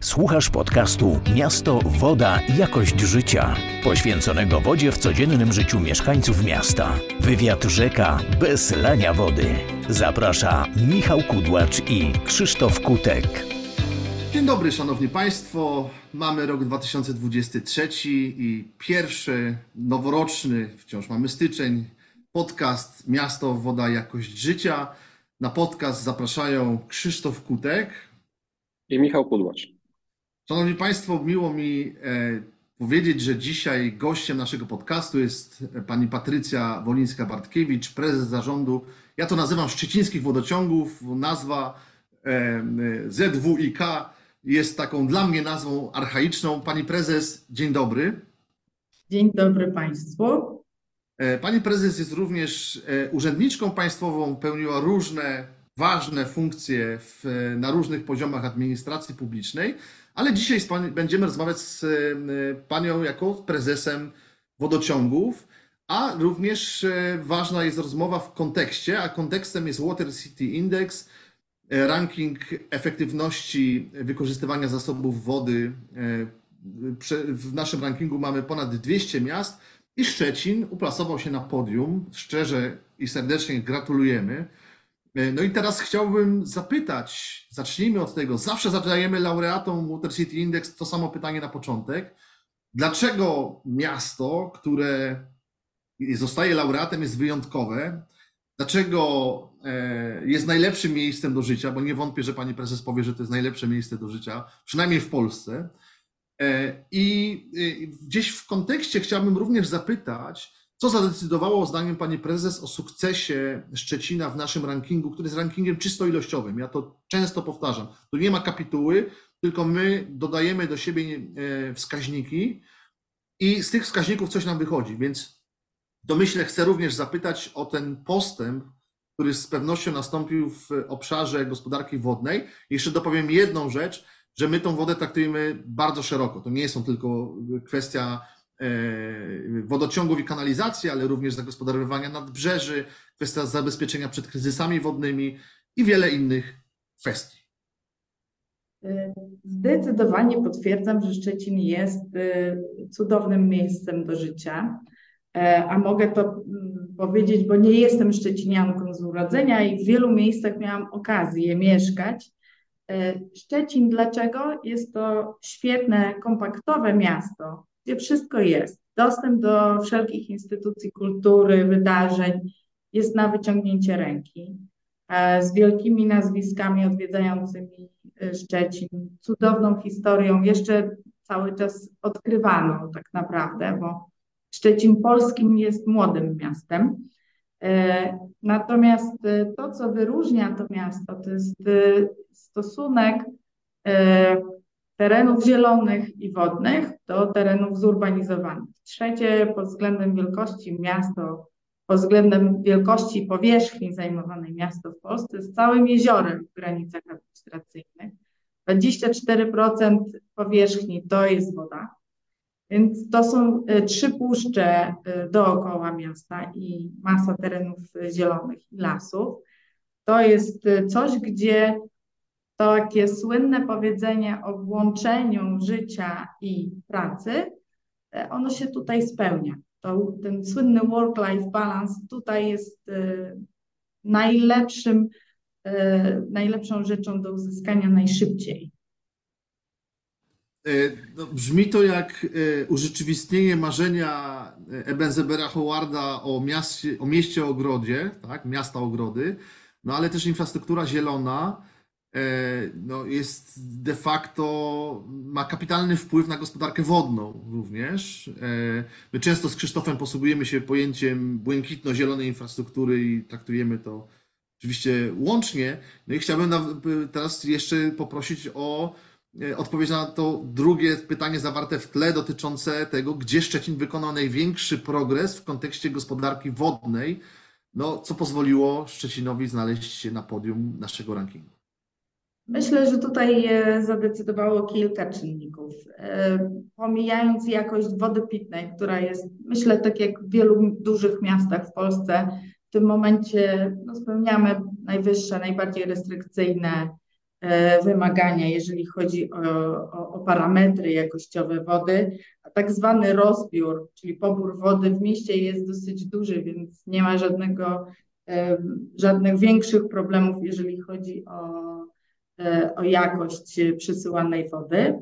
Słuchasz podcastu Miasto, Woda, Jakość Życia, poświęconego wodzie w codziennym życiu mieszkańców miasta. Wywiad rzeka bez lania wody. Zaprasza Michał Kudłacz i Krzysztof Kutek. Dzień dobry, Szanowni Państwo. Mamy rok 2023 i pierwszy noworoczny, wciąż mamy styczeń, podcast Miasto, Woda, Jakość Życia. Na podcast zapraszają Krzysztof Kutek i Michał Kudłacz. Szanowni Państwo, miło mi e, powiedzieć, że dzisiaj gościem naszego podcastu jest pani Patrycja Wolińska-Bartkiewicz, prezes zarządu, ja to nazywam Szczecińskich Wodociągów, nazwa e, ZWIK jest taką dla mnie nazwą archaiczną. Pani prezes, dzień dobry. Dzień dobry Państwu. E, pani prezes jest również urzędniczką państwową, pełniła różne ważne funkcje w, na różnych poziomach administracji publicznej, ale dzisiaj pani, będziemy rozmawiać z e, panią jako prezesem wodociągów, a również e, ważna jest rozmowa w kontekście, a kontekstem jest Water City Index, e, ranking efektywności wykorzystywania zasobów wody. W naszym rankingu mamy ponad 200 miast i Szczecin uplasował się na podium. Szczerze i serdecznie gratulujemy. E, no i teraz chciałbym zapytać, zacznijmy od tego, zawsze zadajemy laureatom Water City Index to samo pytanie na początek. Dlaczego miasto, które zostaje laureatem, jest wyjątkowe? Dlaczego e, jest najlepszym miejscem do życia? Bo nie wątpię, że pani prezes powie, że to jest najlepsze miejsce do życia, przynajmniej w Polsce. E, I gdzieś w kontekście chciałbym również zapytać, co zadecydowało, zdaniem pani prezes, o sukcesie Szczecina w naszym rankingu, który jest rankingiem czysto ilościowym? Ja to często powtarzam. Tu nie ma kapituły, tylko my dodajemy do siebie e, wskaźniki i z tych wskaźników coś nam wychodzi. Więc domyślę, chcę również zapytać o ten postęp, który z pewnością nastąpił w obszarze gospodarki wodnej. Jeszcze dopowiem jedną rzecz, że my tą wodę traktujemy bardzo szeroko. To nie są tylko kwestia wodociągów i kanalizacji, ale również zagospodarowywania nadbrzeży, kwestia zabezpieczenia przed kryzysami wodnymi i wiele innych kwestii. E, zdecydowanie potwierdzam, że Szczecin jest e, cudownym miejscem do życia. A mogę to mm, powiedzieć, bo nie jestem szczecinianką z urodzenia i w wielu miejscach miałam okazję mieszkać. Szczecin dlaczego? Jest to świetne, kompaktowe miasto, gdzie wszystko jest. Dostęp do wszelkich instytucji kultury, wydarzeń jest na wyciągnięcie ręki. E, z wielkimi nazwiskami odwiedzającymi e, Szczecin, cudowną historią, jeszcze cały czas odkrywaną tak naprawdę, bo Szczecin polskim jest młodym miastem. E, natomiast to, co wyróżnia to miasto, to jest stosunek terenów zielonych i wodnych do terenów zurbanizowanych. Trzecie pod względem wielkości miasto, pod względem wielkości powierzchni zajmowanej miasto w Polsce z całym jeziorem w granicach administracyjnych. 24% powierzchni to jest woda, więc to są e, trzy puszcze e, dookoła miasta i masa terenów zielonych i lasów. To jest e, coś, gdzie takie słynne powiedzenie o włączeniu życia i pracy, e, ono się tutaj spełnia. To, ten słynny work-life balance tutaj jest y, najlepszym, y, najlepszą rzeczą do uzyskania najszybciej. No, brzmi to jak urzeczywistnienie marzenia Ebenzebera Howarda o, mieście, o mieście ogrodzie, tak? miasta ogrody, no ale też infrastruktura zielona, E, no, jest de facto, ma kapitalny wpływ na gospodarkę wodną również. E, my często z Krzysztofem posługujemy się pojęciem błękitno-zielonej infrastruktury i traktujemy to oczywiście łącznie. No i chciałbym teraz jeszcze poprosić o e, odpowiedź na to drugie pytanie zawarte w tle dotyczące tego, gdzie Szczecin wykonał największy progres w kontekście gospodarki wodnej, no, co pozwoliło Szczecinowi znaleźć się na podium naszego rankingu. Myślę, że tutaj zadecydowało kilka czynników. E, pomijając jakość wody pitnej, która jest, myślę, tak jak w wielu dużych miastach w Polsce, w tym momencie no, spełniamy najwyższe, najbardziej restrykcyjne wymagania, jeżeli chodzi o, o, o, parametry jakościowe wody, a tak zwany rozbiór, czyli pobór wody w mieście jest dosyć duży, więc nie ma żadnego, żadnych większych problemów, jeżeli chodzi o, o jakość przesyłanej wody.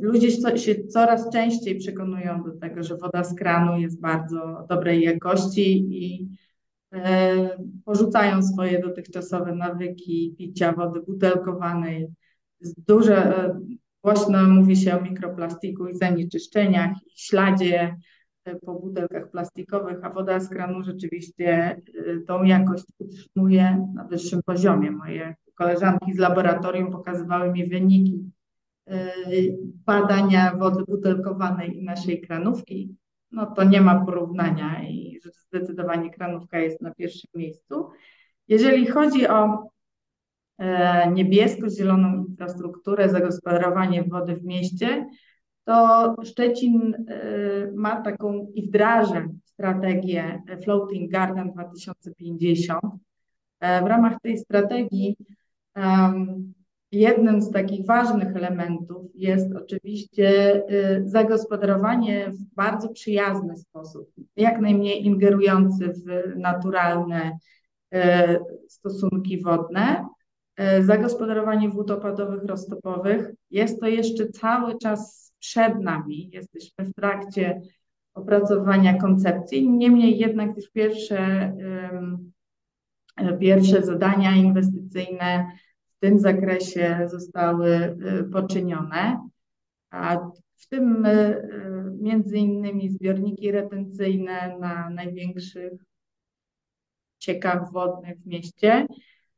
Ludzie się coraz częściej przekonują do tego, że woda z kranu jest bardzo dobrej jakości i E, porzucają swoje dotychczasowe nawyki picia wody butelkowanej. Dużo, e, głośno mówi się o mikroplastiku i zanieczyszczeniach i śladzie e, po butelkach plastikowych, a woda z kranu rzeczywiście tą jakość utrzymuje na wyższym poziomie. Moje koleżanki z laboratorium pokazywały mi wyniki badania wody butelkowanej i naszej kranówki no to nie ma porównania i zdecydowanie kranówka jest na pierwszym miejscu. Jeżeli chodzi o e, niebiesko-zieloną infrastrukturę, zagospodarowanie wody w mieście, to Szczecin e, ma taką i wdraża strategię Floating Garden 2050. E, w ramach tej strategii Jednym z takich ważnych elementów jest oczywiście y, zagospodarowanie w bardzo przyjazny sposób, jak najmniej ingerujący w naturalne y, stosunki wodne. Y, zagospodarowanie wód opadowych, roztopowych jest to jeszcze cały czas przed nami. Jesteśmy w trakcie opracowania koncepcji. Niemniej jednak już pierwsze, pierwsze zadania inwestycyjne w tym zakresie zostały y, poczynione, a w tym y, między innymi zbiorniki retencyjne na największych ciekach wodnych w mieście,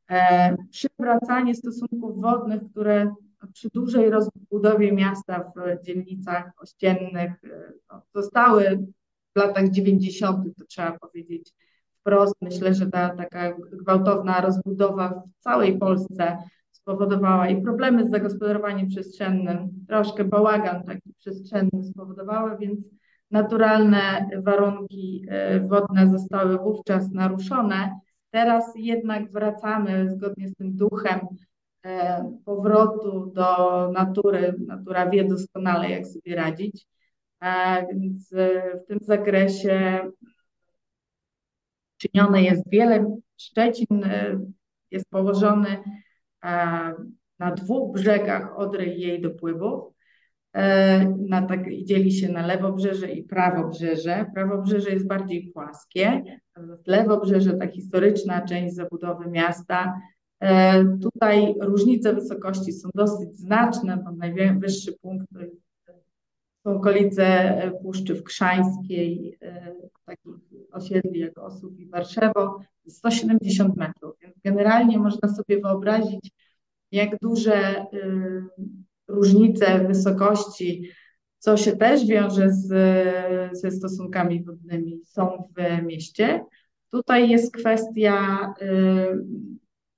e, przywracanie stosunków wodnych, które przy dużej rozbudowie miasta w dzielnicach ościennych no, zostały w latach 90., to trzeba powiedzieć, wprost. Myślę, że ta taka gwałtowna rozbudowa w całej Polsce spowodowała i problemy z zagospodarowaniem przestrzennym, troszkę bałagan taki przestrzenny spowodowały, więc naturalne warunki e, wodne zostały wówczas naruszone. Teraz jednak wracamy zgodnie z tym duchem e, powrotu do natury. Natura wie doskonale, jak sobie radzić. E, więc w tym zakresie czynione jest wiele. Szczecin jest położony na dwóch brzegach Odry i jej dopływów. Na tak, dzieli się na lewobrzeże i prawobrzeże. Prawobrzeże jest bardziej płaskie, lewobrzeże ta historyczna część zabudowy miasta. Tutaj różnice wysokości są dosyć znaczne, bo najwyższy punkt to są okolice e, Puszczy Wkrzańskiej, e, takich osiedli jak Osób i Warszewo, 170 metrów. Więc generalnie można sobie wyobrazić, jak duże e, różnice wysokości, co się też wiąże z, ze stosunkami wodnymi, są w mieście. Tutaj jest kwestia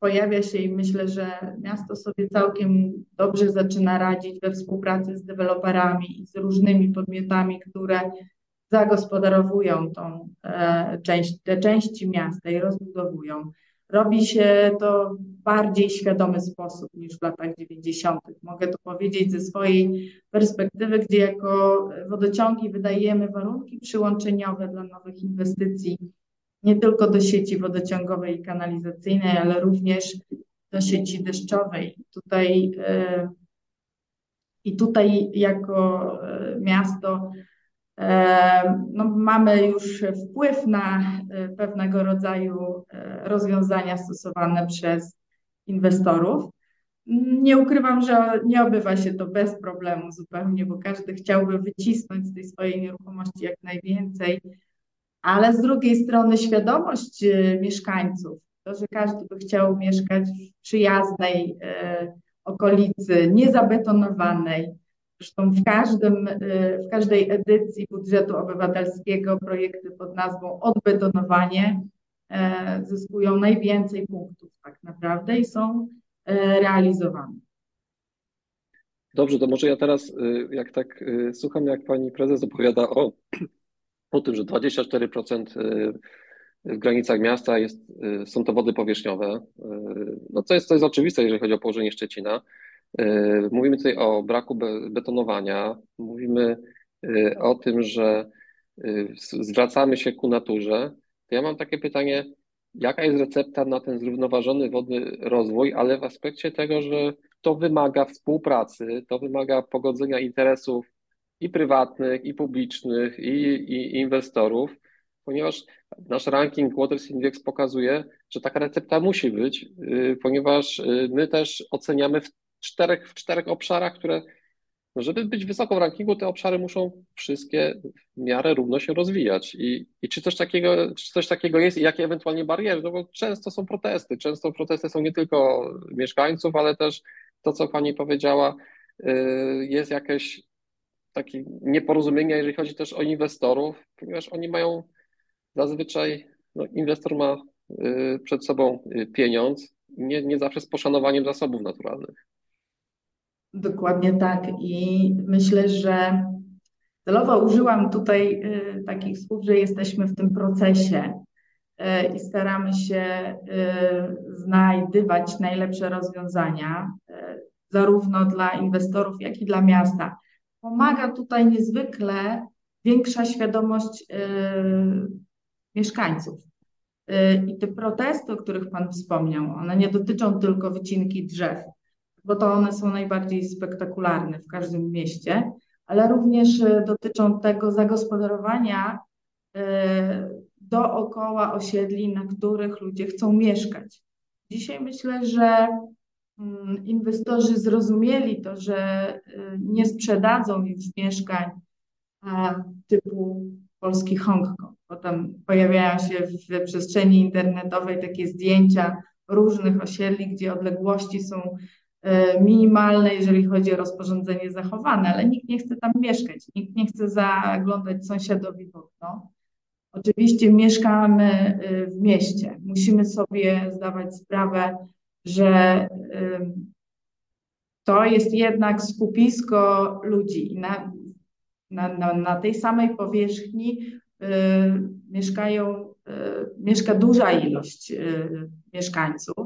pojawia się i myślę, że miasto sobie całkiem dobrze zaczyna radzić we współpracy z deweloperami i z różnymi podmiotami, które zagospodarowują tą e, część, te części miasta i rozbudowują. Robi się to w bardziej świadomy sposób niż w latach 90. Mogę to powiedzieć ze swojej perspektywy, gdzie jako wodociągi wydajemy warunki przyłączeniowe dla nowych inwestycji nie tylko do sieci wodociągowej i kanalizacyjnej, ale również do sieci deszczowej. Tutaj, e, I tutaj jako e, miasto no, mamy już wpływ na pewnego rodzaju rozwiązania stosowane przez inwestorów. Nie ukrywam, że nie obywa się to bez problemu zupełnie, bo każdy chciałby wycisnąć z tej swojej nieruchomości jak najwięcej ale z drugiej strony świadomość mieszkańców, to, że każdy by chciał mieszkać w przyjaznej okolicy, niezabetonowanej. Zresztą w, każdym, y, w każdej edycji budżetu obywatelskiego projekty pod nazwą odbetonowanie zyskują najwięcej punktów tak naprawdę i są realizowane. Dobrze, to może ja teraz, jak tak słucham, jak pani prezes opowiada o o tym, że 24% y, w granicach miasta jest, są to wody powierzchniowe, no co jest, to jest oczywiste, jeżeli chodzi o położenie Szczecina. Mówimy tutaj o braku betonowania, mówimy o tym, że zwracamy się ku naturze. To ja mam takie pytanie, jaka jest recepta na ten zrównoważony wodny rozwój, ale w aspekcie tego, że to wymaga współpracy, to wymaga pogodzenia interesów i prywatnych, i publicznych, i, i inwestorów, ponieważ nasz ranking Waters Index pokazuje, że taka recepta musi być, y, ponieważ y, my też oceniamy czterech, w czterech obszarach, które no żeby być wysoko w rankingu, te obszary muszą wszystkie w miarę równo się rozwijać. I, i czy, coś takiego, czy coś takiego jest i jakie ewentualnie bariery? No bo często są protesty. Często protesty są nie tylko mieszkańców, ale też to, co pani powiedziała, y, jest jakieś takie nieporozumienie, jeżeli chodzi też o inwestorów, ponieważ oni mają zazwyczaj, no inwestor ma y, przed sobą y, pieniądz, nie, nie zawsze z poszanowaniem zasobów naturalnych. Dokładnie tak. I myślę, że celowo użyłam tutaj y, takich słów, że jesteśmy w tym procesie y, i staramy się y, znajdywać najlepsze rozwiązania, zarówno dla inwestorów, jak i dla miasta. Pomaga tutaj niezwykle większa świadomość mieszkańców. I te protesty, o których Pan wspomniał, one nie dotyczą tylko wycinki drzew bo to one są najbardziej spektakularne w każdym mieście, ale również e, dotyczą tego zagospodarowania e, dookoła osiedli, na których ludzie chcą mieszkać. Dzisiaj myślę, że mm, inwestorzy zrozumieli to, że e, nie sprzedadzą już mieszkań typu polski Hongkong. Potem pojawiają się w przestrzeni internetowej takie zdjęcia różnych osiedli, gdzie odległości są minimalne, jeżeli chodzi o rozporządzenie zachowane, ale nikt nie chce tam mieszkać, nikt nie chce zaglądać sąsiadowi w okno. Oczywiście mieszkamy e, w mieście. Musimy sobie zdawać sprawę, że to jest jednak skupisko ludzi na, na, na, tej samej powierzchni y, mieszkają, mieszka duża ilość mieszkańców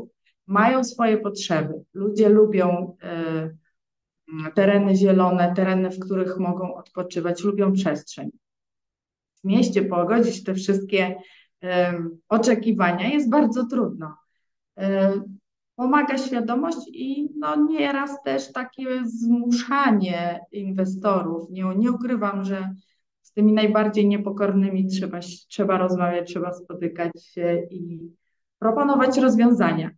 mają swoje potrzeby. Ludzie lubią y, tereny zielone, tereny, w których mogą odpoczywać, lubią przestrzeń. W mieście pogodzić te wszystkie y, oczekiwania jest bardzo trudno. Y, pomaga świadomość i no nieraz też takie zmuszanie inwestorów. Nie, nie ukrywam, że z tymi najbardziej niepokornymi trzeba, trzeba rozmawiać, trzeba spotykać się i proponować rozwiązania.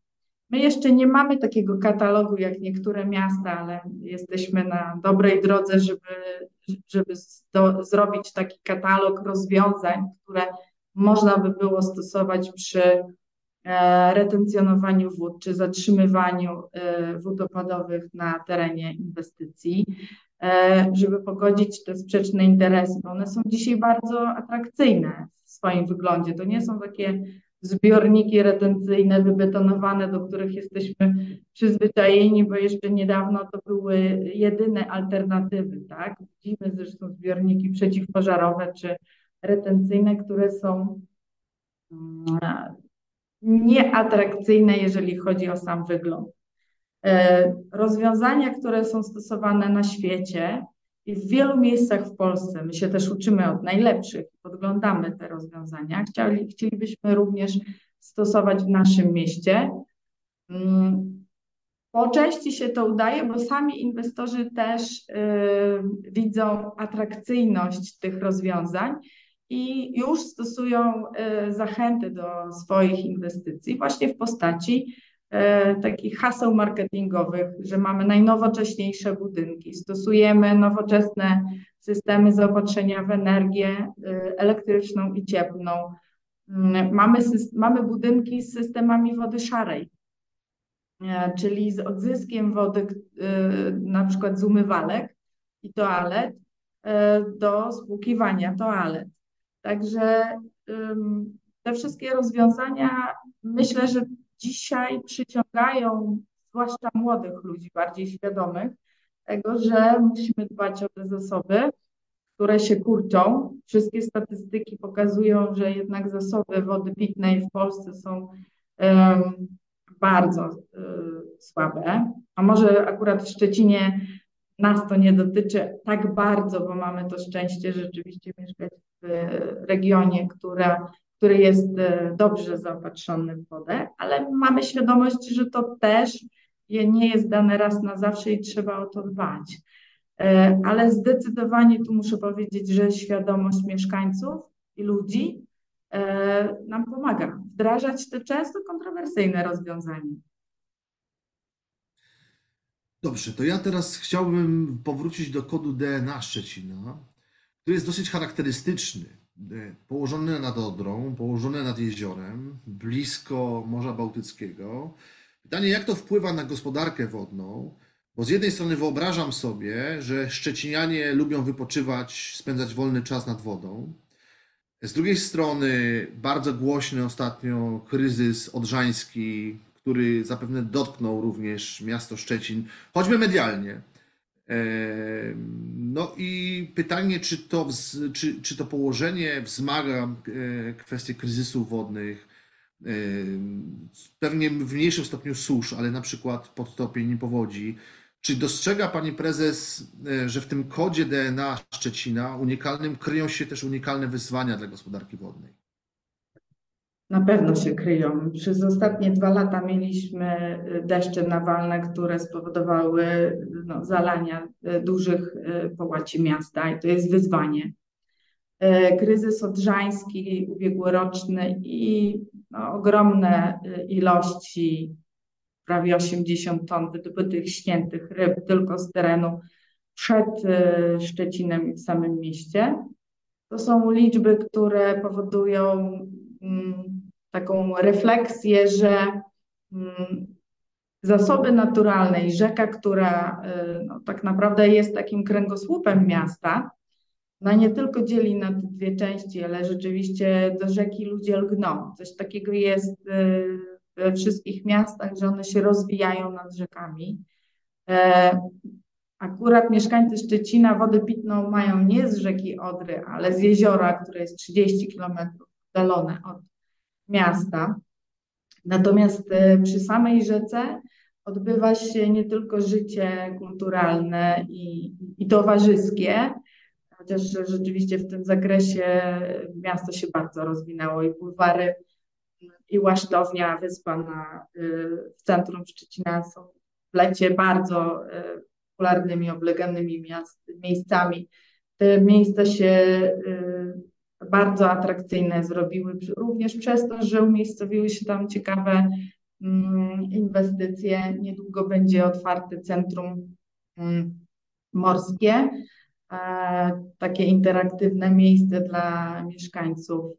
My jeszcze nie mamy takiego katalogu jak niektóre miasta, ale jesteśmy na dobrej drodze, żeby, żeby do, zrobić taki katalog rozwiązań, które można by było stosować przy e, retencjonowaniu wód czy zatrzymywaniu e, wód opadowych na terenie inwestycji, e, żeby pogodzić te sprzeczne interesy, bo one są dzisiaj bardzo atrakcyjne w swoim wyglądzie. To nie są takie zbiorniki retencyjne wybetonowane, do których jesteśmy przyzwyczajeni, bo jeszcze niedawno to były jedyne alternatywy, tak? Widzimy zresztą zbiorniki przeciwpożarowe czy retencyjne, które są mm, nieatrakcyjne, jeżeli chodzi o sam wygląd. E, rozwiązania, które są stosowane na świecie, i w wielu miejscach w Polsce, my się też uczymy od najlepszych, podglądamy te rozwiązania. Chcieli, chcielibyśmy również stosować w naszym mieście. Mm, po części się to udaje, bo sami inwestorzy też y, widzą atrakcyjność tych rozwiązań i już stosują y, zachęty do swoich inwestycji właśnie w postaci takich haseł marketingowych, że mamy najnowocześniejsze budynki, stosujemy nowoczesne systemy zaopatrzenia w energię e, elektryczną i cieplną. Mm, mamy, mamy budynki z systemami wody szarej, e, czyli z odzyskiem wody, na przykład z umywalek i toalet do spłukiwania toalet. Także te wszystkie rozwiązania myślę, że dzisiaj przyciągają zwłaszcza młodych ludzi, bardziej świadomych tego, że musimy dbać o te zasoby, które się kurczą. Wszystkie statystyki pokazują, że jednak zasoby wody pitnej w Polsce są um, bardzo um, słabe. A może akurat w Szczecinie nas to nie dotyczy tak bardzo, bo mamy to szczęście rzeczywiście mieszkać w regionie, która, który jest e, dobrze zaopatrzony w wodę, ale mamy świadomość, że to też nie jest dane raz na zawsze i trzeba o to dbać. E, ale zdecydowanie tu muszę powiedzieć, że świadomość mieszkańców i ludzi e, nam pomaga wdrażać te często kontrowersyjne rozwiązania. Dobrze, to ja teraz chciałbym powrócić do kodu DNA Szczecina, który jest dosyć charakterystyczny. E, położony nad Odrą, położony nad jeziorem, blisko Morza Bałtyckiego. Pytanie, jak to wpływa na gospodarkę wodną? Bo z jednej strony wyobrażam sobie, że Szczecinianie lubią wypoczywać, spędzać wolny czas nad wodą. Z drugiej strony bardzo głośny ostatnio kryzys odrzański, który zapewne dotknął również miasto Szczecin, choćby medialnie. No i pytanie, czy to, czy, czy to położenie wzmaga kwestie kryzysów wodnych, pewnie w mniejszym stopniu susz, ale na przykład podtopień i powodzi. Czy dostrzega Pani Prezes, e, że w tym kodzie DNA Szczecina unikalnym kryją się też unikalne wyzwania dla gospodarki wodnej? Na pewno się kryją. Przez ostatnie dwa lata mieliśmy e, deszcze nawalne, które spowodowały no, zalania e, dużych połaci miasta i to jest wyzwanie. Kryzys odrzański ubiegłoroczny i no, ogromne ilości prawie 80 ton wydobytych śniętych ryb tylko z terenu przed Szczecinem i w samym mieście. To są liczby, które powodują mm, taką refleksję, że mm, zasoby naturalne i rzeka, która e, no, tak naprawdę jest takim kręgosłupem miasta, no nie tylko dzieli na dwie części, ale rzeczywiście do rzeki ludzie lgną. Coś takiego jest e, we wszystkich miastach, że one się rozwijają nad rzekami. E, akurat mieszkańcy Szczecina wodę pitną mają nie z rzeki Odry, ale z jeziora, które jest 30 kilometrów oddalone od miasta. Natomiast e, przy samej rzece odbywa się nie tylko życie kulturalne i, i towarzyskie, chociaż rzeczywiście w tym zakresie miasto się bardzo rozwinęło i bulwary i Łasztownia, wyspa na, y, w centrum Szczecina są w lecie bardzo y, popularnymi, obleganymi miast, miejscami. Te miejsca się y, bardzo atrakcyjne zrobiły, również przez to, że umiejscowiły się tam ciekawe mm, inwestycje. Niedługo będzie otwarte centrum mm, morskie, e, takie interaktywne miejsce dla mieszkańców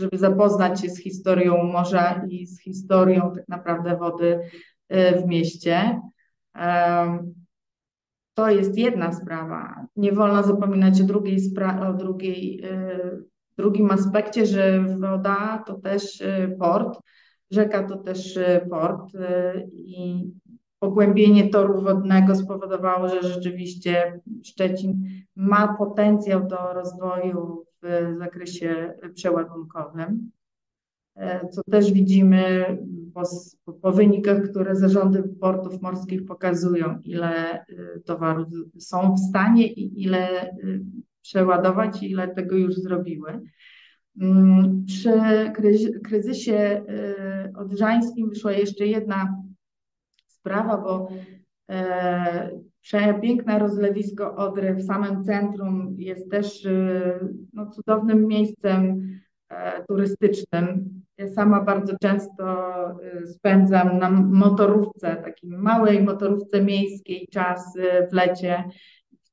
żeby zapoznać się z historią morza i z historią tak naprawdę wody y, w mieście. To jest jedna sprawa. Nie wolno zapominać o drugiej, o drugiej, y, drugim aspekcie, że woda to też y, port, rzeka to też port i pogłębienie toru wodnego spowodowało, że rzeczywiście Szczecin ma potencjał do rozwoju w zakresie przeładunkowym, co też widzimy po, po wynikach, które zarządy portów morskich pokazują, ile e, towarów są w stanie i ile e, przeładować, ile tego już zrobiły. Mm, przy kryzysie odrzańskim wyszła jeszcze jedna sprawa, bo Przepiękne rozlewisko Odry w samym centrum jest też no, cudownym miejscem e, turystycznym. Ja sama bardzo często y, spędzam na motorówce, takiej małej motorówce miejskiej czas y, w lecie,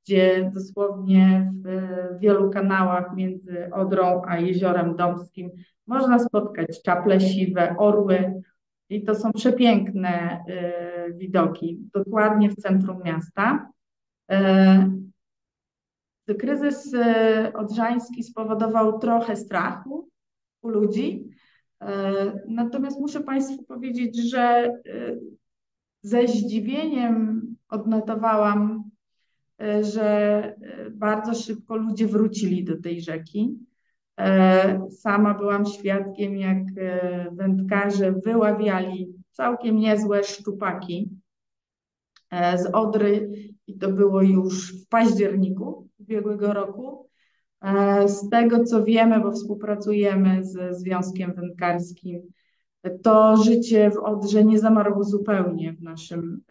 gdzie dosłownie w wielu kanałach między Odrą a Jeziorem Domskim można spotkać czaple siwe, orły, i to są przepiękne y, widoki, dokładnie w centrum miasta. Kryzys y, odrzański spowodował trochę strachu u ludzi, natomiast muszę Państwu powiedzieć, że ze zdziwieniem odnotowałam że bardzo szybko ludzie wrócili do tej rzeki. Sama byłam świadkiem, jak wędkarze wyławiali całkiem niezłe szczupaki z Odry i to było już w październiku ubiegłego roku. Z tego co wiemy, bo współpracujemy ze Związkiem Wędkarskim, to życie w Odrze nie zamarło zupełnie w naszym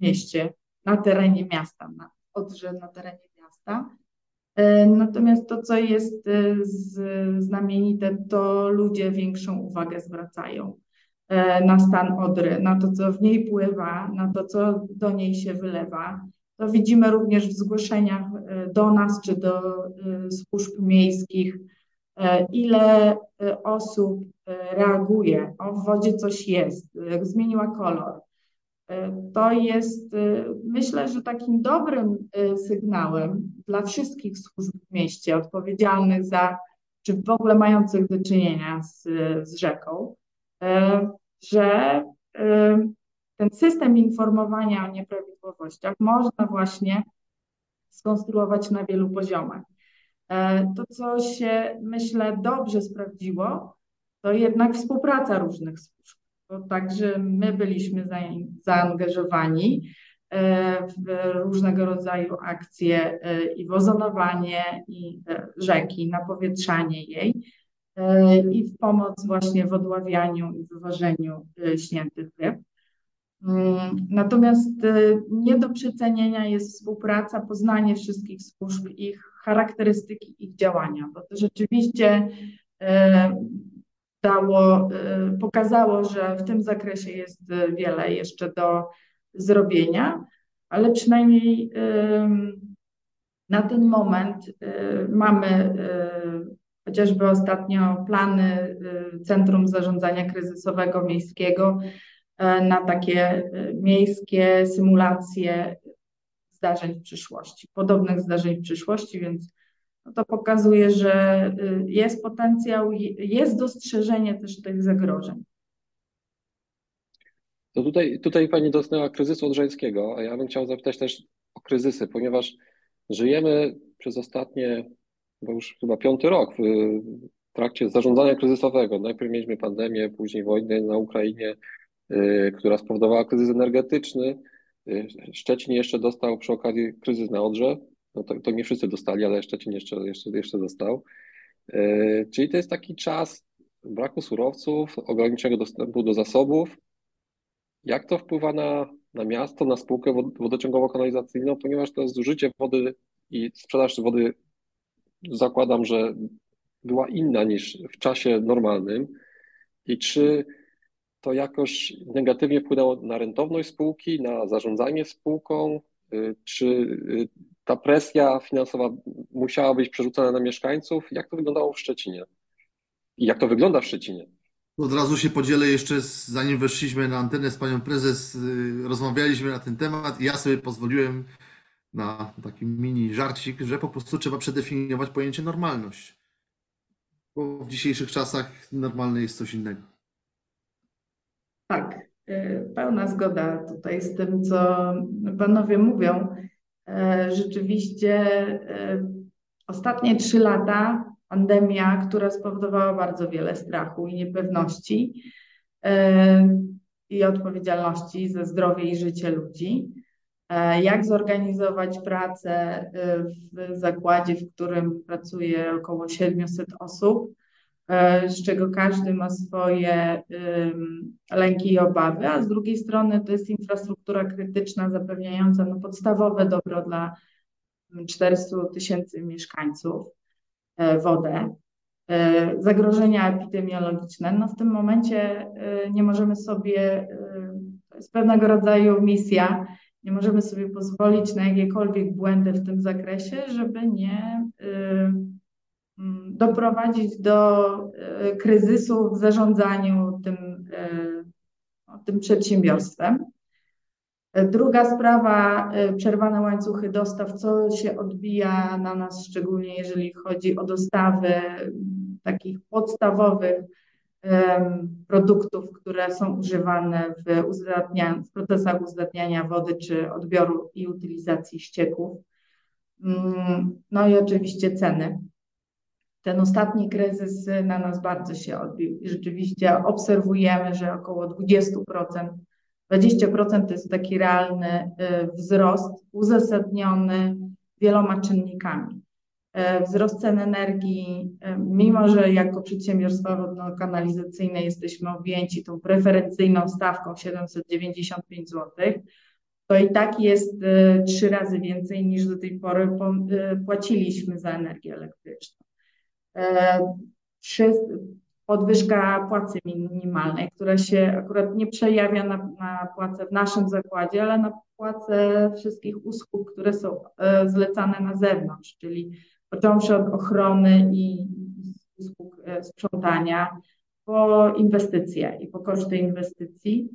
mieście, na terenie miasta, na Odrze, na terenie miasta. Natomiast to, co jest znamienite, to ludzie większą uwagę zwracają na stan Odry, na to, co w niej pływa, na to, co do niej się wylewa. To widzimy również w zgłoszeniach do nas czy do służb miejskich, ile osób reaguje, o w wodzie coś jest, zmieniła kolor. To jest, myślę, że takim dobrym sygnałem dla wszystkich służb w mieście odpowiedzialnych za, czy w ogóle mających do czynienia z, z rzeką, że ten system informowania o nieprawidłowościach można właśnie skonstruować na wielu poziomach. To, co się myślę dobrze sprawdziło, to jednak współpraca różnych służb. To także my byliśmy zaangażowani w różnego rodzaju akcje i w ozonowanie i rzeki, napowietrzanie jej i w pomoc właśnie w odławianiu i wyważeniu śniętych ryb. Natomiast nie do przecenienia jest współpraca, poznanie wszystkich służb, ich charakterystyki, ich działania, bo to rzeczywiście dało, pokazało, że w tym zakresie jest wiele jeszcze do zrobienia, ale przynajmniej na ten moment mamy chociażby ostatnio plany Centrum Zarządzania Kryzysowego Miejskiego na takie miejskie symulacje zdarzeń w przyszłości, podobnych zdarzeń w przyszłości, więc no to pokazuje, że jest potencjał, jest dostrzeżenie też tych zagrożeń. To tutaj, tutaj Pani dotknęła kryzysu odrzańskiego, a ja bym chciał zapytać też o kryzysy, ponieważ żyjemy przez ostatnie, bo już chyba piąty rok w trakcie zarządzania kryzysowego. Najpierw mieliśmy pandemię, później wojnę na Ukrainie, która spowodowała kryzys energetyczny. Szczecin jeszcze dostał przy okazji kryzys na Odrze. No to, to nie wszyscy dostali, ale Szczecin jeszcze, jeszcze, jeszcze dostał. Czyli to jest taki czas braku surowców, ograniczonego dostępu do zasobów. Jak to wpływa na, na miasto, na spółkę wodociągowo-kanalizacyjną, ponieważ to zużycie wody i sprzedaż wody zakładam, że była inna niż w czasie normalnym. I czy to jakoś negatywnie wpłynęło na rentowność spółki, na zarządzanie spółką? Czy ta presja finansowa musiała być przerzucona na mieszkańców? Jak to wyglądało w Szczecinie? I jak to wygląda w Szczecinie? Od razu się podzielę jeszcze, zanim weszliśmy na antenę z panią prezes, rozmawialiśmy na ten temat i ja sobie pozwoliłem na taki mini żarcik, że po prostu trzeba przedefiniować pojęcie normalność. Bo w dzisiejszych czasach normalne jest coś innego. Tak, pełna zgoda tutaj z tym, co panowie mówią. Rzeczywiście ostatnie trzy lata pandemia, która spowodowała bardzo wiele strachu i niepewności i odpowiedzialności za zdrowie i życie ludzi. Jak zorganizować pracę w zakładzie, w którym pracuje około 700 osób, z czego każdy ma swoje lęki i obawy, a z drugiej strony to jest infrastruktura krytyczna zapewniająca no, podstawowe dobro dla 400 tysięcy mieszkańców, wodę. Zagrożenia epidemiologiczne, no w tym momencie nie możemy sobie, to jest pewnego rodzaju misja, nie możemy sobie pozwolić na jakiekolwiek błędy w tym zakresie, żeby nie doprowadzić do kryzysu w zarządzaniu tym, tym przedsiębiorstwem. Druga sprawa, przerwane łańcuchy dostaw, co się odbija na nas, szczególnie jeżeli chodzi o dostawy takich podstawowych produktów, które są używane w, w procesach uzdatniania wody czy odbioru i utylizacji ścieków. Mm, no i oczywiście ceny. Ten ostatni kryzys na nas bardzo się odbił i rzeczywiście obserwujemy, że około 20%, 20% to jest taki realny y, wzrost uzasadniony wieloma czynnikami. E, wzrost cen energii, e, mimo że jako przedsiębiorstwa wodno-kanalizacyjne jesteśmy objęci tą preferencyjną stawką 795 zł, to i tak jest trzy razy więcej niż do tej pory płaciliśmy za energię elektryczną. Podwyżka płacy minimalnej, która się akurat nie przejawia na, na płacę w naszym zakładzie, ale na płacę wszystkich usług, które są zlecane na zewnątrz, czyli począwszy od ochrony i usług e, sprzątania, po inwestycje i po koszty inwestycji.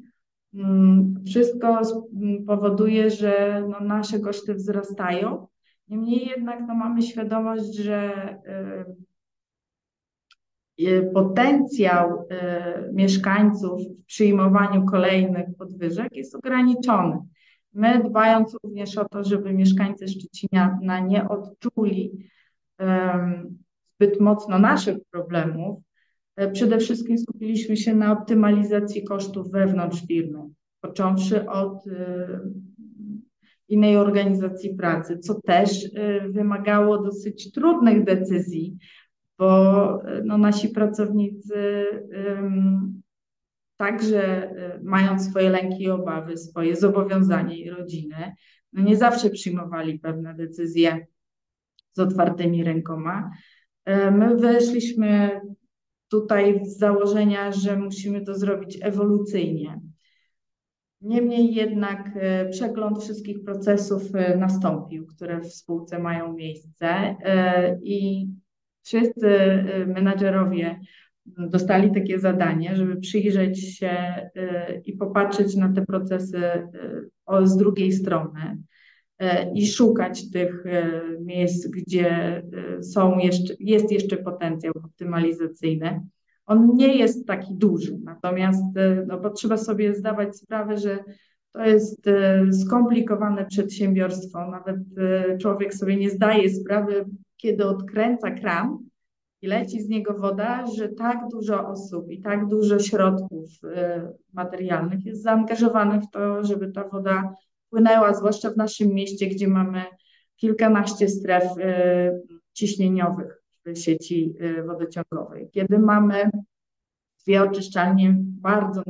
Mm, wszystko mm, powoduje, że no, nasze koszty wzrastają. Niemniej jednak no, mamy świadomość, że e, e, potencjał mieszkańców w przyjmowaniu kolejnych podwyżek jest ograniczony. My dbając również o to, żeby mieszkańcy Szczecina nie odczuli zbyt mocno naszych problemów, e, przede wszystkim skupiliśmy się na optymalizacji kosztów wewnątrz firmy, począwszy od innej organizacji pracy, co też wymagało dosyć trudnych decyzji, bo no, nasi pracownicy także mają swoje lęki i obawy, swoje zobowiązania i rodziny, no nie zawsze przyjmowali pewne decyzje z otwartymi rękoma. E, my weszliśmy tutaj z założenia, że musimy to zrobić ewolucyjnie. Niemniej jednak e, przegląd wszystkich procesów e, nastąpił, które w spółce mają miejsce i wszyscy menadżerowie dostali takie zadanie, żeby przyjrzeć się i popatrzeć na te procesy z drugiej strony. I szukać tych miejsc, gdzie są jeszcze, jest jeszcze potencjał optymalizacyjny. On nie jest taki duży, natomiast no, bo trzeba sobie zdawać sprawę, że to jest skomplikowane przedsiębiorstwo. Nawet człowiek sobie nie zdaje sprawy, kiedy odkręca kran i leci z niego woda, że tak dużo osób i tak dużo środków materialnych jest zaangażowanych w to, żeby ta woda wpłynęła, zwłaszcza w naszym mieście, gdzie mamy kilkanaście stref y, ciśnieniowych w sieci y, wodociągowej. Kiedy mamy dwie oczyszczalnie bardzo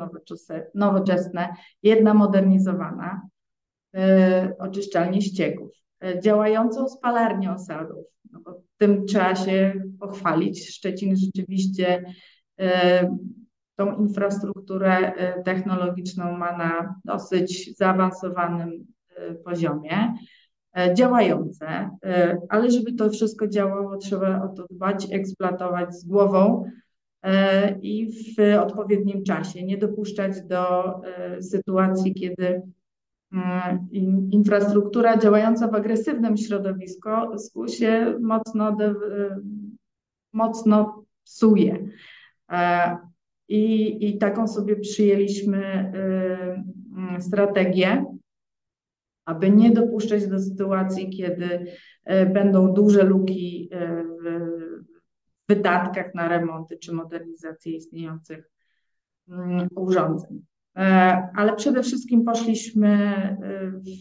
nowoczesne, jedna modernizowana, y, oczyszczalnię ścieków, działającą spalarnię osadów. No bo tym trzeba się pochwalić. Szczecin rzeczywiście tą infrastrukturę e, technologiczną ma na dosyć zaawansowanym e, poziomie, e, działające, ale żeby to wszystko działało, trzeba o to dbać, eksploatować z głową i w odpowiednim czasie. Nie dopuszczać do sytuacji, kiedy infrastruktura działająca w agresywnym środowisku się mocno, mocno psuje. I, i taką sobie przyjęliśmy strategię, aby nie dopuszczać do sytuacji, kiedy będą duże luki w wydatkach na remonty czy modernizację istniejących urządzeń. Ale przede wszystkim poszliśmy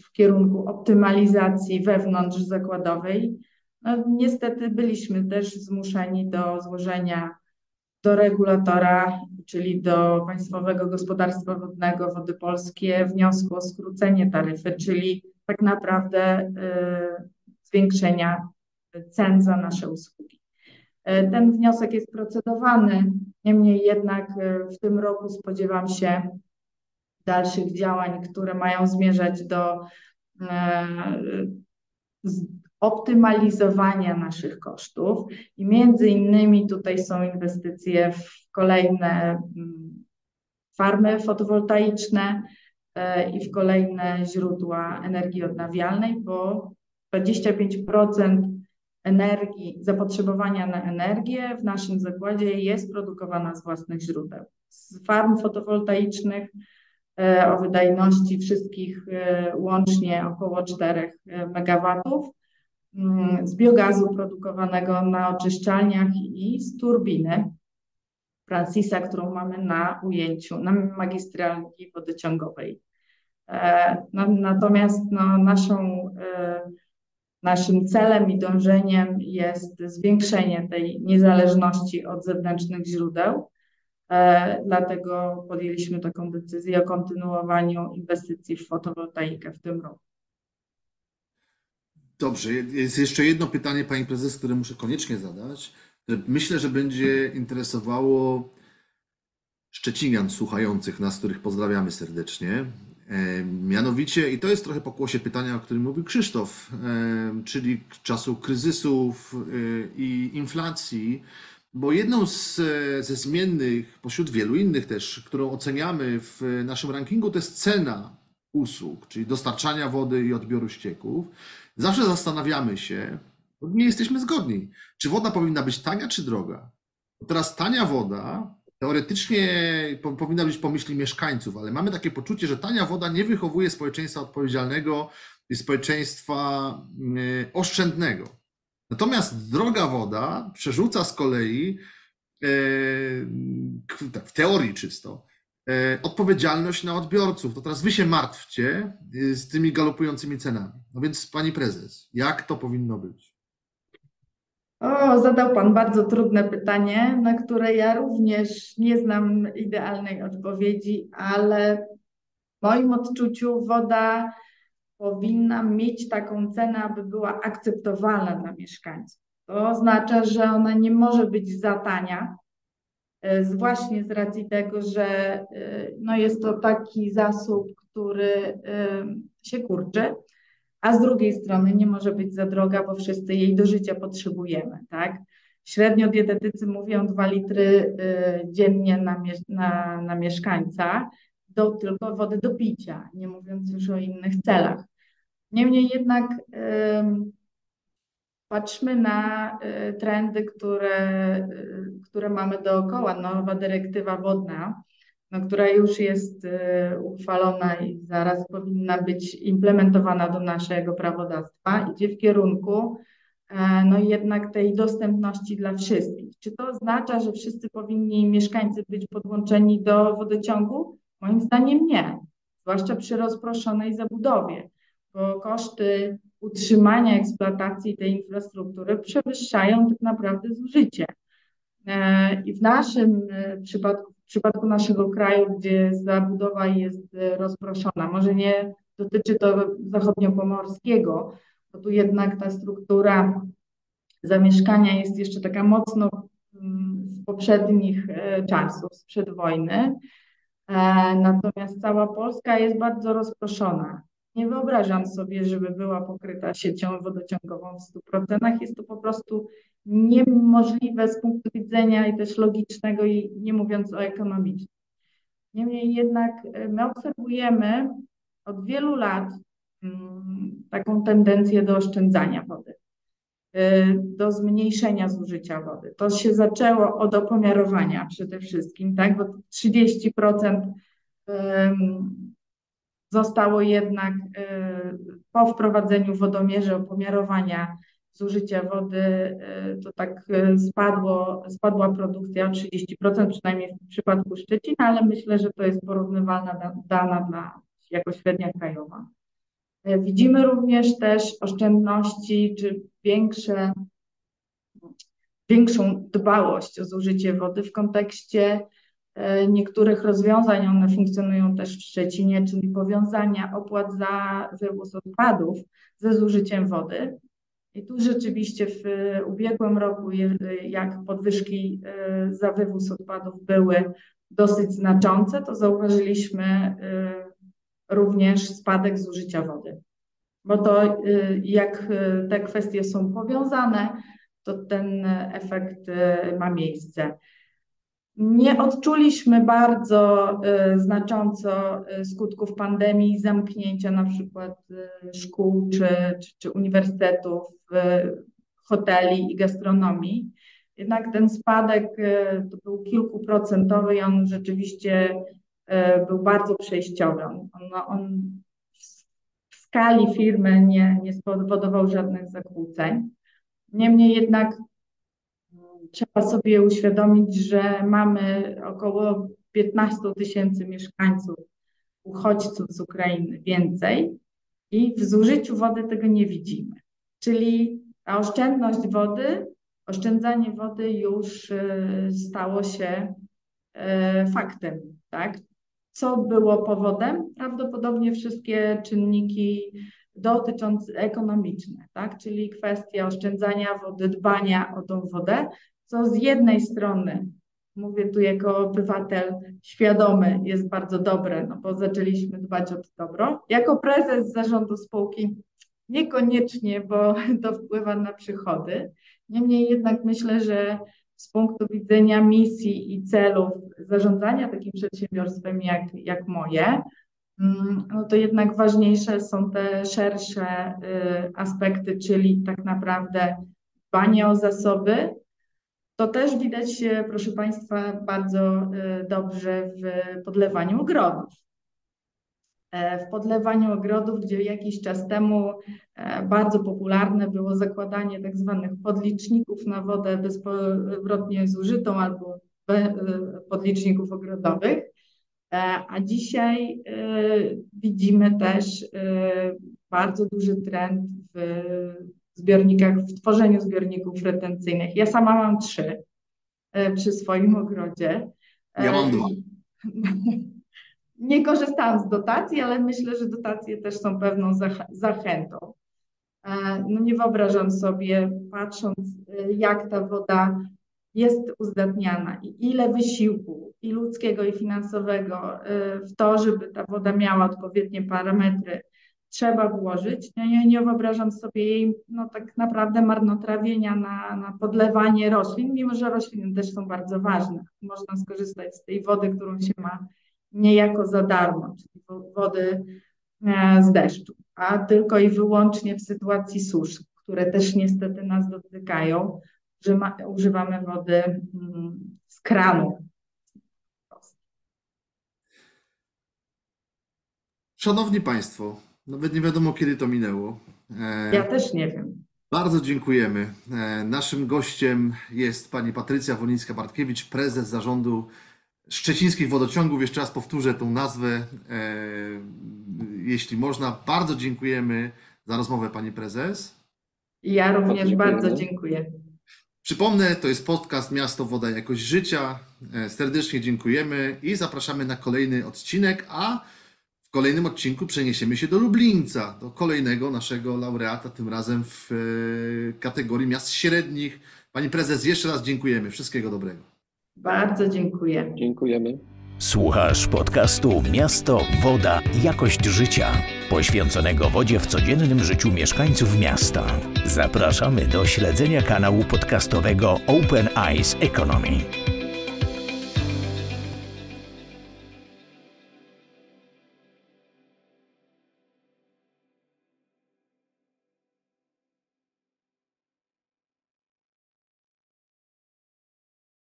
w kierunku optymalizacji wewnątrz zakładowej. No, niestety byliśmy też zmuszeni do złożenia do regulatora, czyli do Państwowego Gospodarstwa Wodnego Wody Polskie wniosku o skrócenie taryfy, czyli tak naprawdę y, zwiększenia cen za nasze usługi. Y, ten wniosek jest procedowany, niemniej jednak y, w tym roku spodziewam się dalszych działań, które mają zmierzać do optymalizowania naszych kosztów i między innymi tutaj są inwestycje w kolejne mm, farmy fotowoltaiczne e, i w kolejne źródła energii odnawialnej, bo 25% energii, zapotrzebowania na energię w naszym zakładzie jest produkowana z własnych źródeł. Z farm fotowoltaicznych o wydajności wszystkich łącznie około 4 MW, mm, z biogazu produkowanego na oczyszczalniach i z turbiny Francisa, którą mamy na ujęciu, na magistrali wodociągowej. E, natomiast no, naszą, e, naszym celem i dążeniem jest zwiększenie tej niezależności od zewnętrznych źródeł. E, dlatego podjęliśmy taką decyzję o kontynuowaniu inwestycji w fotowoltaikę w tym roku. Dobrze, jest jeszcze jedno pytanie, pani prezes, które muszę koniecznie zadać. Myślę, że będzie interesowało Szczecinian słuchających nas, których pozdrawiamy serdecznie. E, mianowicie, i to jest trochę pokłosie pytania, o którym mówił Krzysztof, e, czyli czasu kryzysów i inflacji, bo jedną z, ze zmiennych, pośród wielu innych też, którą oceniamy w naszym rankingu, to jest cena usług, czyli dostarczania wody i odbioru ścieków. Zawsze zastanawiamy się, nie jesteśmy zgodni, czy woda powinna być tania czy droga. Teraz tania woda teoretycznie powinna być po myśli mieszkańców, ale mamy takie poczucie, że tania woda nie wychowuje społeczeństwa odpowiedzialnego i społeczeństwa mm, oszczędnego. Natomiast droga woda przerzuca z kolei, e, w teorii czysto, e, odpowiedzialność na odbiorców. To teraz wy się martwcie e, z tymi galopującymi cenami. No więc pani prezes, jak to powinno być? O, zadał Pan bardzo trudne pytanie, na które ja również nie znam idealnej odpowiedzi, ale w moim odczuciu woda powinna mieć taką cenę, aby była akceptowalna dla mieszkańców. To oznacza, że ona nie może być za tania, e, właśnie z racji tego, że e, no jest to taki zasób, który e, się kurczy a z drugiej strony nie może być za droga, bo wszyscy jej do życia potrzebujemy, tak? Średnio dietetycy mówią 2 litry dziennie na, na, na mieszkańca, do, tylko wody do picia, nie mówiąc już o innych celach. Niemniej jednak patrzmy na y, trendy, które, y, które mamy dookoła. Nowa dyrektywa wodna no, która już jest y, uchwalona i zaraz powinna być implementowana do naszego prawodawstwa, idzie w kierunku e, no jednak tej dostępności dla wszystkich. Czy to oznacza, że wszyscy powinni mieszkańcy być podłączeni do wodociągu? Moim zdaniem nie, zwłaszcza przy rozproszonej zabudowie, bo koszty utrzymania eksploatacji tej infrastruktury przewyższają tak naprawdę zużycie. E, I w naszym e, przypadku w przypadku naszego kraju, gdzie zabudowa jest e, rozproszona. Może nie dotyczy to zachodniopomorskiego, bo tu jednak ta struktura zamieszkania jest jeszcze taka mocno mm, z poprzednich czasów, sprzed wojny. Natomiast cała Polska jest bardzo rozproszona. Nie wyobrażam sobie, żeby była pokryta siecią wodociągową w 100%. Jest to po prostu niemożliwe z punktu widzenia i też logicznego, i nie mówiąc o ekonomicznym. Niemniej jednak e, my obserwujemy od wielu lat mm, taką tendencję do oszczędzania wody, e, do zmniejszenia zużycia wody. To się zaczęło od opomiarowania przede wszystkim, tak, bo 30% zostało jednak e, po wprowadzeniu wodomierzy opomiarowania zużycia wody, e, to tak e, spadło, spadła produkcja o 30%, przynajmniej w przypadku Szczecina, ale myślę, że to jest porównywalna dana dla, jako średnia krajowa. Widzimy również też oszczędności czy większe, większą dbałość o zużycie wody w kontekście niektórych rozwiązań. One funkcjonują też w Szczecinie, czyli powiązania opłat za wywóz odpadów ze zużyciem wody. I tu rzeczywiście w ubiegłym roku, jak podwyżki e, za wywóz odpadów były dosyć znaczące, to zauważyliśmy e, również spadek zużycia wody. Bo to e, jak te kwestie są powiązane, to ten efekt ma miejsce. Nie odczuliśmy bardzo y, znacząco y, skutków pandemii, zamknięcia na przykład y, szkół czy, czy, czy uniwersytetów, hoteli i gastronomii. Jednak ten spadek to był kilkuprocentowy i on rzeczywiście był bardzo przejściowy. On, on w skali firmy nie, nie spowodował żadnych zakłóceń. Niemniej jednak trzeba sobie uświadomić, że mamy około 15 tysięcy mieszkańców, uchodźców z Ukrainy więcej i w zużyciu wody tego nie widzimy. Czyli ta oszczędność wody, oszczędzanie wody już e, stało się e, faktem, tak? Co było powodem? Prawdopodobnie wszystkie czynniki dotyczące ekonomiczne, tak? Czyli kwestia oszczędzania wody, dbania o tą wodę, co z jednej strony, mówię tu jako obywatel świadomy, jest bardzo dobre, no bo zaczęliśmy dbać o to dobro. Jako prezes zarządu spółki niekoniecznie, bo to wpływa na przychody. Niemniej jednak myślę, że z punktu widzenia misji i celów zarządzania takim przedsiębiorstwem jak, jak moje, mm, no to jednak ważniejsze są te szersze y, aspekty, czyli tak naprawdę dbanie o zasoby, to też widać, proszę Państwa, bardzo e, dobrze w podlewaniu ogrodów. E, w podlewaniu ogrodów, gdzie jakiś czas temu e, bardzo popularne było zakładanie tak zwanych podliczników na wodę bezpowrotnie zużytą albo podliczników ogrodowych. A dzisiaj widzimy też bardzo duży trend w zbiornikach, w tworzeniu zbiorników retencyjnych. Ja sama mam trzy e, przy swoim ogrodzie. Ja mam dwa. Nie korzystałam z dotacji, ale myślę, że dotacje też są pewną zachętą. E, no nie wyobrażam sobie, patrząc, e, jak ta woda jest uzdatniana i ile wysiłku i ludzkiego, i finansowego w to, żeby ta woda miała odpowiednie parametry, trzeba włożyć. Ja nie, nie wyobrażam sobie jej no, tak naprawdę marnotrawienia na, na podlewanie roślin, mimo że rośliny też są bardzo ważne. Można skorzystać z tej wody, którą się ma niejako za darmo, czyli wody e, z deszczu, a tylko i wyłącznie w sytuacji susz, które też niestety nas dotykają, że ma, używamy wody mm, z kranu. Szanowni Państwo, nawet nie wiadomo, kiedy to minęło. E, ja też nie wiem. Bardzo dziękujemy. E, naszym gościem jest pani Patrycja Wolińska-Bartkiewicz, prezes zarządu Szczecińskich Wodociągów. Jeszcze raz powtórzę tą nazwę, e, jeśli można. Bardzo dziękujemy za rozmowę, pani prezes. Ja również bardzo dziękuję. Przypomnę, to jest podcast Miasto, Woda, Jakość Życia. Serdecznie dziękujemy i zapraszamy na kolejny odcinek, a kolejnym odcinku przeniesiemy się do Lublińca, do kolejnego naszego laureata, tym razem w e, kategorii miast średnich. Pani prezes, jeszcze raz dziękujemy. Wszystkiego dobrego. Bardzo dziękuję. Dziękujemy. Słuchasz podcastu Miasto, Woda, Jakość Życia, poświęconego wodzie w codziennym życiu mieszkańców miasta. Zapraszamy do śledzenia kanału podcastowego Open Eyes Economy.